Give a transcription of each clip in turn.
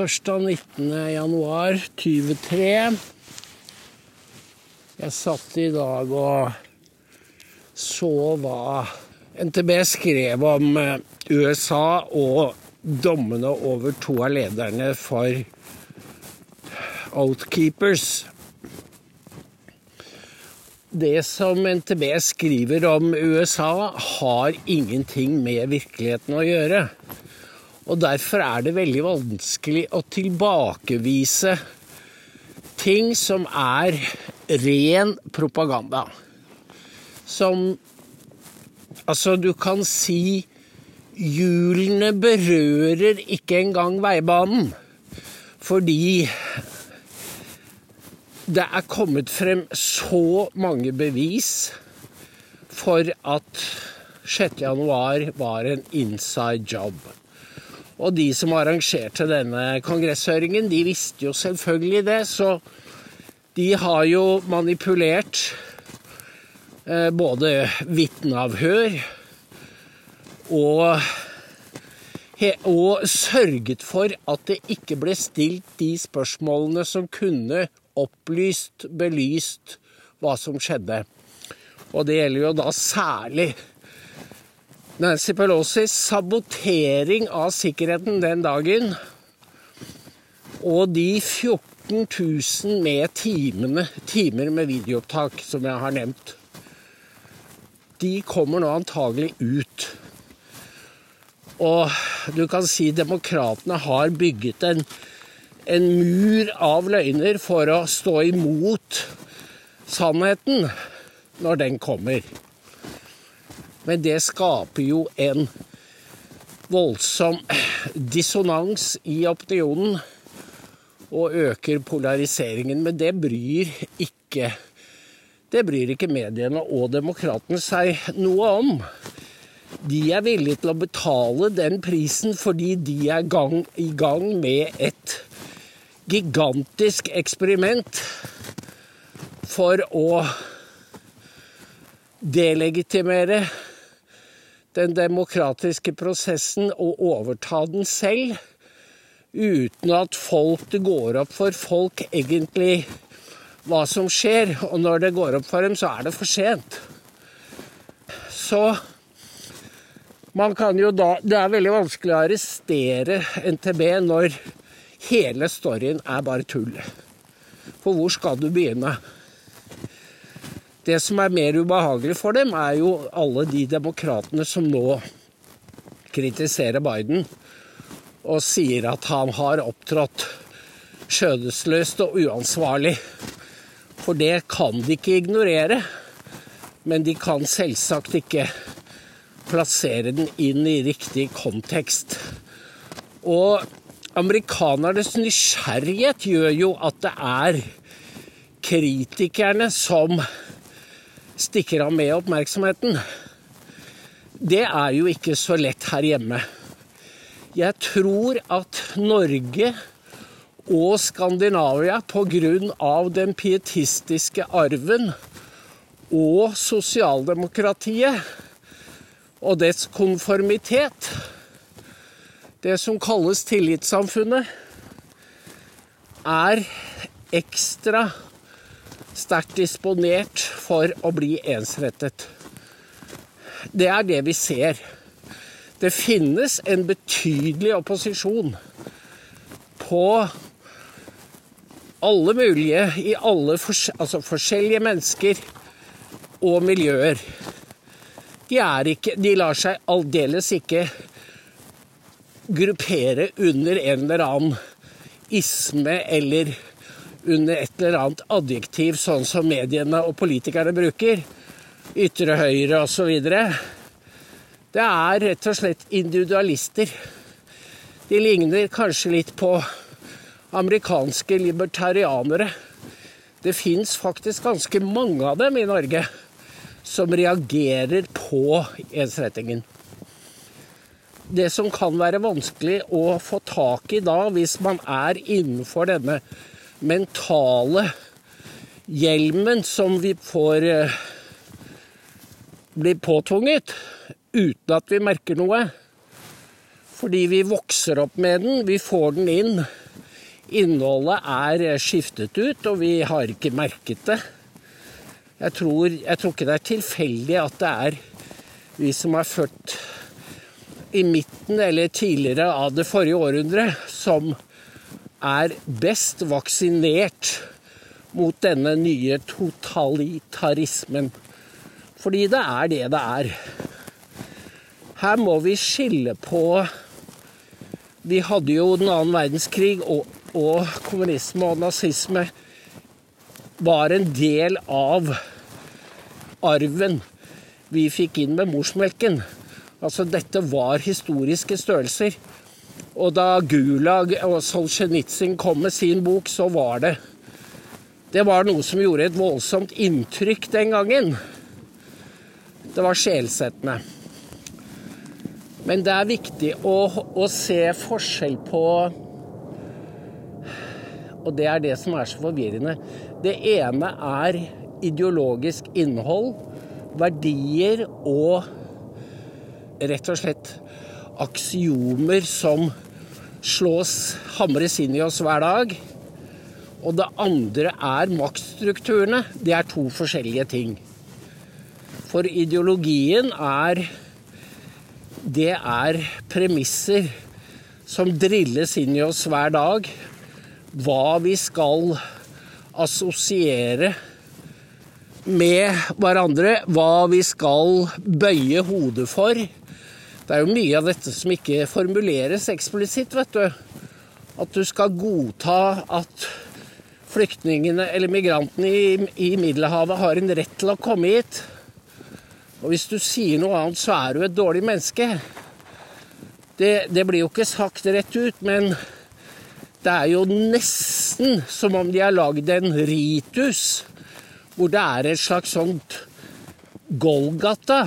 torsdag 19.1.2023. Jeg satt i dag og så hva NTB skrev om eh, USA og dommene over to av lederne for Outkeepers. Det som NTB skriver om USA, har ingenting med virkeligheten å gjøre. Og derfor er det veldig vanskelig å tilbakevise ting som er ren propaganda. Som Altså, du kan si hjulene berører ikke engang veibanen. Fordi det er kommet frem så mange bevis for at 6. januar var en inside job. Og de som arrangerte denne kongresshøringen, de visste jo selvfølgelig det, så de har jo manipulert eh, både vitneavhør og, og sørget for at det ikke ble stilt de spørsmålene som kunne opplyst, belyst hva som skjedde. Og det gjelder jo da særlig Nancy Pelosis sabotering av sikkerheten den dagen. Og de 14 000 med timene, timer med videoopptak som jeg har nevnt. De kommer nå antagelig ut. Og du kan si demokratene har bygget en, en mur av løgner for å stå imot sannheten når den kommer. Men det skaper jo en voldsom dissonans i opinionen og øker polariseringen. Men det bryr ikke det bryr ikke mediene og demokratene seg noe om. De er villige til å betale den prisen fordi de er gang, i gang med et gigantisk eksperiment for å delegitimere den demokratiske prosessen og overta den selv, uten at folk, det går opp for folk egentlig hva som skjer. Og når det går opp for dem, så er det for sent. Så man kan jo da Det er veldig vanskelig å arrestere NTB når hele storyen er bare tull. For hvor skal du begynne? Det som er mer ubehagelig for dem, er jo alle de demokratene som nå kritiserer Biden og sier at han har opptrådt skjødesløst og uansvarlig. For det kan de ikke ignorere. Men de kan selvsagt ikke plassere den inn i riktig kontekst. Og amerikanernes nysgjerrighet gjør jo at det er kritikerne som stikker av med oppmerksomheten. Det er jo ikke så lett her hjemme. Jeg tror at Norge og Skandinavia pga. den pietistiske arven og sosialdemokratiet og dets konformitet, det som kalles tillitssamfunnet, er ekstra sterkt disponert for å bli ensrettet. Det er det vi ser. Det finnes en betydelig opposisjon på alle mulige, i alle altså forskjellige mennesker og miljøer. De, ikke, de lar seg aldeles ikke gruppere under en eller annen isme eller under et eller annet adjektiv, sånn som mediene og politikerne bruker. Ytre høyre osv. Det er rett og slett individualister. De ligner kanskje litt på amerikanske libertarianere. Det fins faktisk ganske mange av dem i Norge som reagerer på ensrettingen. Det som kan være vanskelig å få tak i da, hvis man er innenfor denne mentale hjelmen som vi får eh, bli påtvunget uten at vi merker noe. Fordi vi vokser opp med den, vi får den inn Innholdet er skiftet ut, og vi har ikke merket det. Jeg tror, jeg tror ikke det er tilfeldig at det er vi som er født i midten eller tidligere av det forrige århundret, som er best vaksinert mot denne nye totalitarismen. Fordi det er det det er. Her må vi skille på Vi hadde jo den annen verdenskrig, og, og kommunisme og nazisme var en del av arven vi fikk inn med morsmelken. Altså, dette var historiske størrelser. Og da Gulag og Solzjenitsyn kom med sin bok, så var det Det var noe som gjorde et voldsomt inntrykk den gangen. Det var sjelsettende. Men det er viktig å, å, se forskjell på Og det er det som er så forvirrende. Det ene er ideologisk innhold, verdier og rett og slett aksiomer som slås, hamres inn i oss hver dag. Og det andre er maktstrukturene. Det er to forskjellige ting. For ideologien er det er premisser som drilles inn i oss hver dag. Hva vi skal assosiere med hverandre. Hva vi skal bøye hodet for. Det er jo mye av dette som ikke formuleres eksplisitt, vet du. At du skal godta at flyktningene eller migrantene i, i Middelhavet har en rett til å komme hit. Og hvis du sier noe annet, så er du et dårlig menneske. Det, det blir jo ikke sagt rett ut, men det er jo nesten som om de har lagd en ritus hvor det er et slags sånt Golgata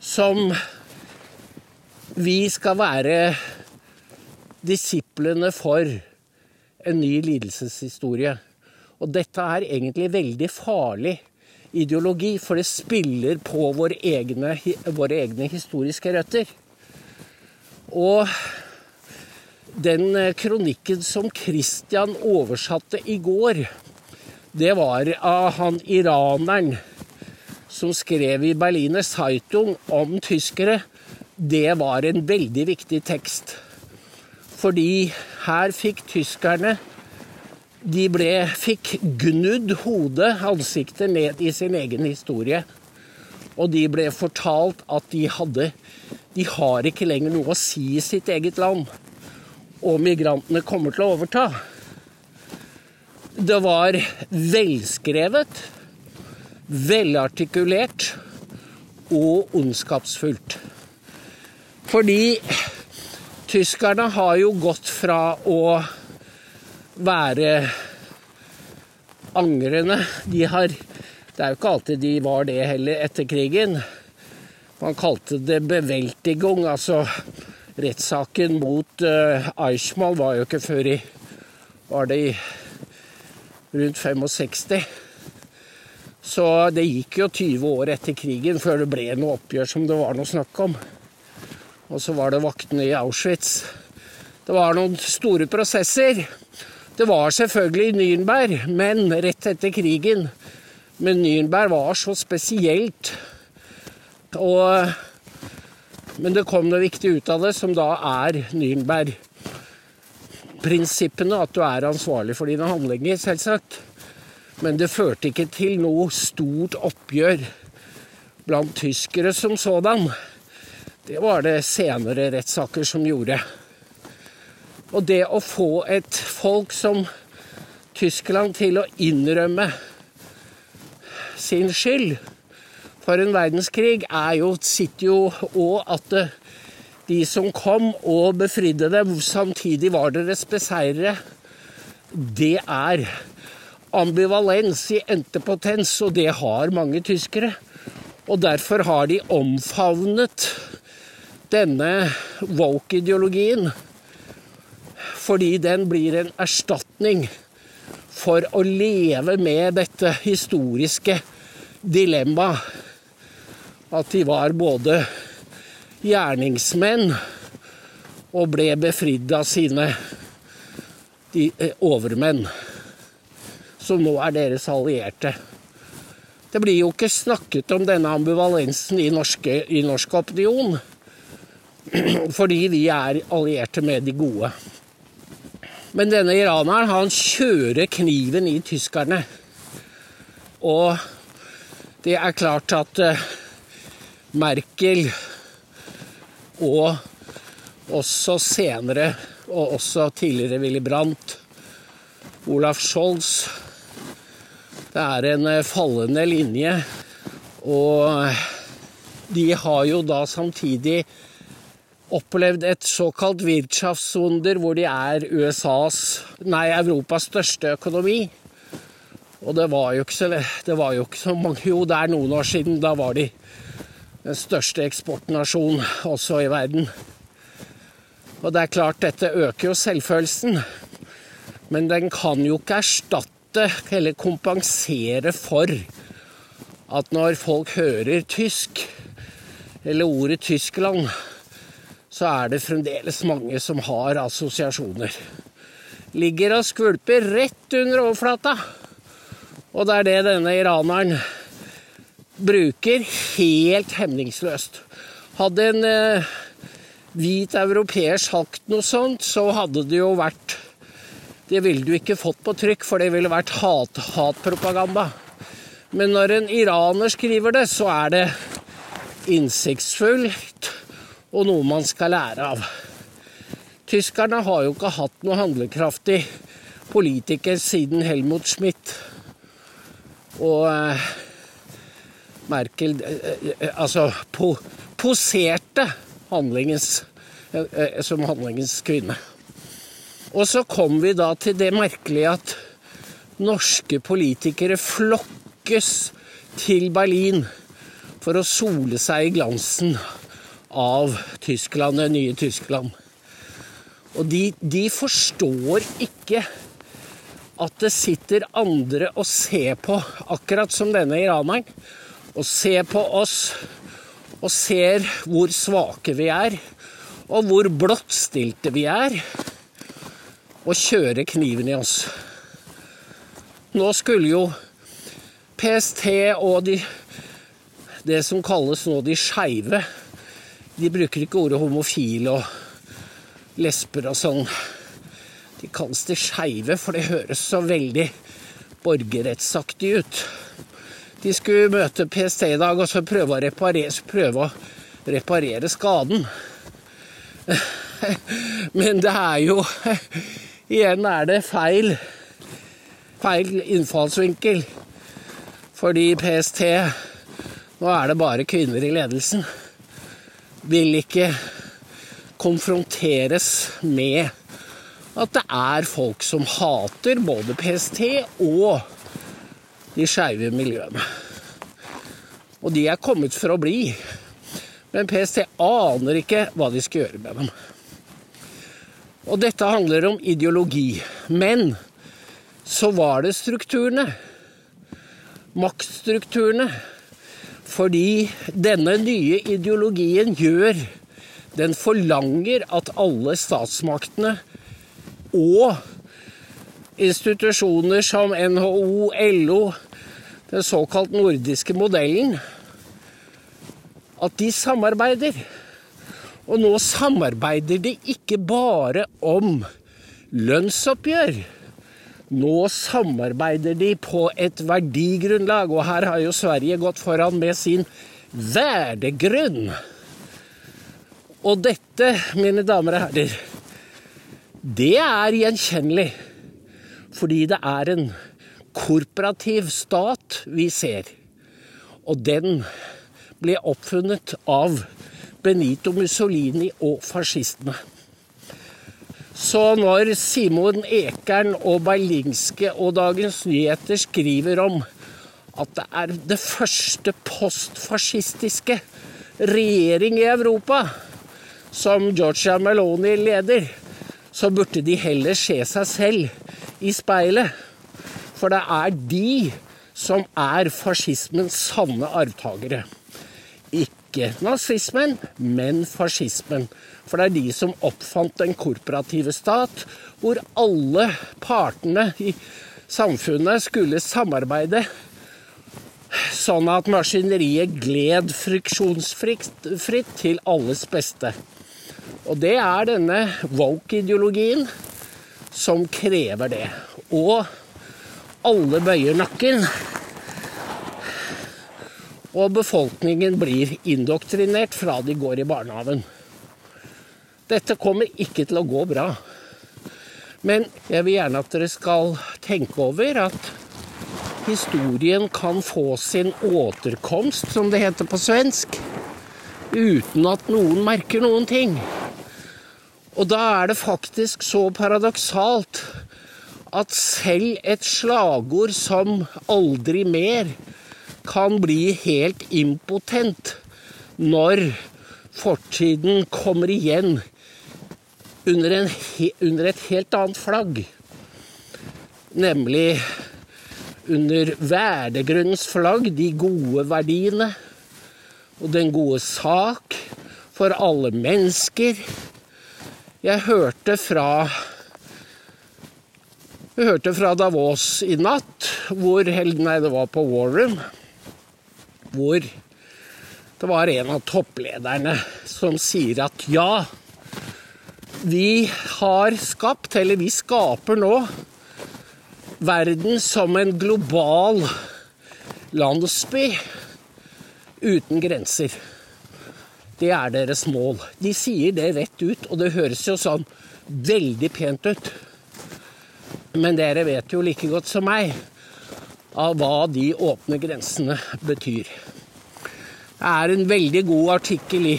som vi skal være disiplene for en ny lidelseshistorie. Og dette er egentlig veldig farlig ideologi, for det spiller på våre egne, våre egne historiske røtter. Og den kronikken som Christian oversatte i går, det var av han iraneren som skrev i Berliner Zeitung om tyskere. Det var en veldig viktig tekst. Fordi her fikk tyskerne de ble, fikk gnudd hodet, ansiktet, ned i sin egen historie. Og de ble fortalt at de hadde De har ikke lenger noe å si i sitt eget land. Og migrantene kommer til å overta. Det var velskrevet, velartikulert og ondskapsfullt. Fordi tyskerne har jo gått fra å være angrende. De har Det er jo ikke alltid de var det heller etter krigen. Man kalte det beveltigung, altså rettssaken mot uh, Eichmann var jo ikke før i Var det i rundt 65. Så det gikk jo 20 år etter krigen før det ble noe oppgjør som det var noe snakk om. Og så var det vaktene i Auschwitz. Det var noen store prosesser. Det var selvfølgelig Nürnberg, men rett etter krigen. Men Nürnberg var så spesielt. Og, men det kom noe viktig ut av det, som da er Nürnberg-prinsippene. At du er ansvarlig for dine handlinger, selvsagt. Men det førte ikke til noe stort oppgjør blant tyskere som sådan. Det var det senere rettssaker som gjorde. Og det å få et folk som Tyskland til å innrømme sin skyld for en verdenskrig, er jo, sitter jo og at de som kom og befridde dem, samtidig var deres beseirere. Det er ambivalens i entepotens, og det har mange tyskere. Og derfor har de omfavnet denne woke-ideologien fordi den blir en erstatning for å leve med dette historiske dilemmaet. At de var både gjerningsmenn og ble befridd av sine de eh, overmenn som nå er deres allierte. Det blir jo ikke snakket om denne ambivalensen i, norske, i norsk opinion, fordi de er allierte med de gode. Men denne iraneren, han kjører kniven i tyskerne. Og det er klart at uh, Merkel og også senere, og også tidligere Willy Brandt, Olaf Scholz Det er en uh, fallende linje. Og de har jo da samtidig opplevd et såkalt Wirtschaftswunder, hvor de er USAs, nei, Europas største økonomi. Og det var jo ikke så, det var jo ikke så mange Jo, det er noen år siden. Da var de den største eksportnasjonen også i verden. Og det er klart, dette øker jo selvfølelsen. Men den kan jo ikke erstatte eller kompensere for at når folk hører tysk, eller ordet Tyskland, så er det fremdeles mange som har assosiasjoner. Ligger og skvulper rett under overflata. Og det er det denne iraneren bruker helt hemningsløst. Hadde en eh, hvit europeer sagt noe sånt, så hadde det jo vært Det ville du ikke fått på trykk, for det ville vært hat, hatpropaganda. Men når en iraner skriver det, så er det innsiktsfullt og noe man skal lære av. Tyskerne har jo ikke hatt noe handlekraftig politiker siden Helmut Schmidt. Og eh, Merkel eh, eh, altså po, poserte handlingens, eh, eh, som handlingens kvinne. Og så kom vi da til det merkelige at norske politikere flokkes til Berlin for å sole seg i glansen av Tyskland, det nye Tyskland. Og de, de forstår ikke at det sitter andre og ser på, akkurat som denne iraneren, og ser på oss og ser hvor svake vi er, og hvor blottstilte vi er, og kjører kniven i oss. Nå skulle jo PST og de, det som kalles nå de skeive de bruker ikke ordet homofile og lesber og sånn. De kalles de skeive, for det høres så veldig borgerrettsaktig ut. De skulle møte PST i dag og så prøve å reparere, prøve å reparere skaden. Men det er jo Igjen er det feil, feil innfallsvinkel. Fordi PST Nå er det bare kvinner i ledelsen vil ikke konfronteres med at det er folk som hater både PST og de skeive miljøene. Og de er kommet for å bli. Men PST aner ikke hva de skal gjøre med dem. Og dette handler om ideologi. Men så var det strukturene. Maktstrukturene fordi denne nye ideologien gjør Den forlanger at alle statsmaktene og institusjoner som NHO, LO, den såkalt nordiske modellen, at de samarbeider. Og nå samarbeider de ikke bare om lønnsoppgjør. Nå samarbeider de på et verdigrunnlag, og her har jo Sverige gått foran med sin verdegrunn. Og dette, mine damer og herrer, det er gjenkjennelig. Fordi det er en korporativ stat vi ser. Og den ble oppfunnet av Benito Mussolini og fascistene. Så når Simon Ekern og Berlingske og Dagens Nyheter skriver om at det er det første postfascistiske regjering i Europa som Georgia Meloni leder, så burde de heller se seg selv i speilet. For det er de som er fascismens sanne arvtakere. Ikke ikke nazismen, men fascismen. For det er de som oppfant den korporative stat, hvor alle partene i samfunnet skulle samarbeide sånn at maskineriet gled friksjonsfritt til alles beste. Og det er denne woke-ideologien som krever det. Og alle bøyer nakken. Og befolkningen blir indoktrinert fra de går i barnehagen. Dette kommer ikke til å gå bra. Men jeg vil gjerne at dere skal tenke over at historien kan få sin återkomst, som det heter på svensk, uten at noen merker noen ting. Og da er det faktisk så paradoksalt at selv et slagord som 'aldri mer' kan bli helt impotent når fortiden kommer igjen under, en, under et helt annet flagg. Nemlig under verdegrunnens flagg de gode verdiene og den gode sak for alle mennesker. Jeg hørte fra jeg hørte fra Davos i natt, hvor Nei, det var på War Room. Hvor det var en av topplederne som sier at ja, vi har skapt, eller vi skaper nå, verden som en global landsby uten grenser. Det er deres mål. De sier det rett ut, og det høres jo sånn veldig pent ut. Men dere vet jo like godt som meg av hva de åpne grensene betyr. Det er en veldig god artikkel i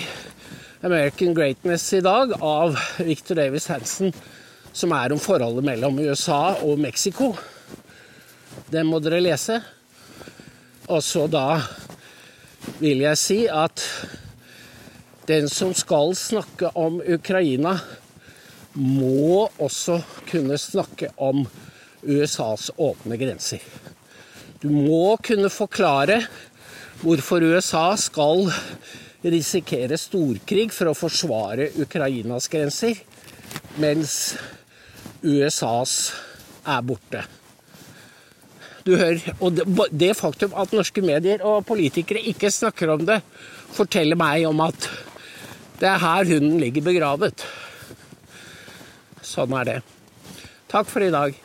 American Greatness i dag av Victor Davis Hansen som er om forholdet mellom USA og Mexico. Den må dere lese. Og så da vil jeg si at den som skal snakke om Ukraina, må også kunne snakke om USAs åpne grenser. Du må kunne forklare hvorfor USA skal risikere storkrig for å forsvare Ukrainas grenser, mens USAs er borte. Du hører, og det, faktum at norske medier og politikere ikke snakker om det, forteller meg om at det er her hunden ligger begravet. Sånn er det. Takk for i dag.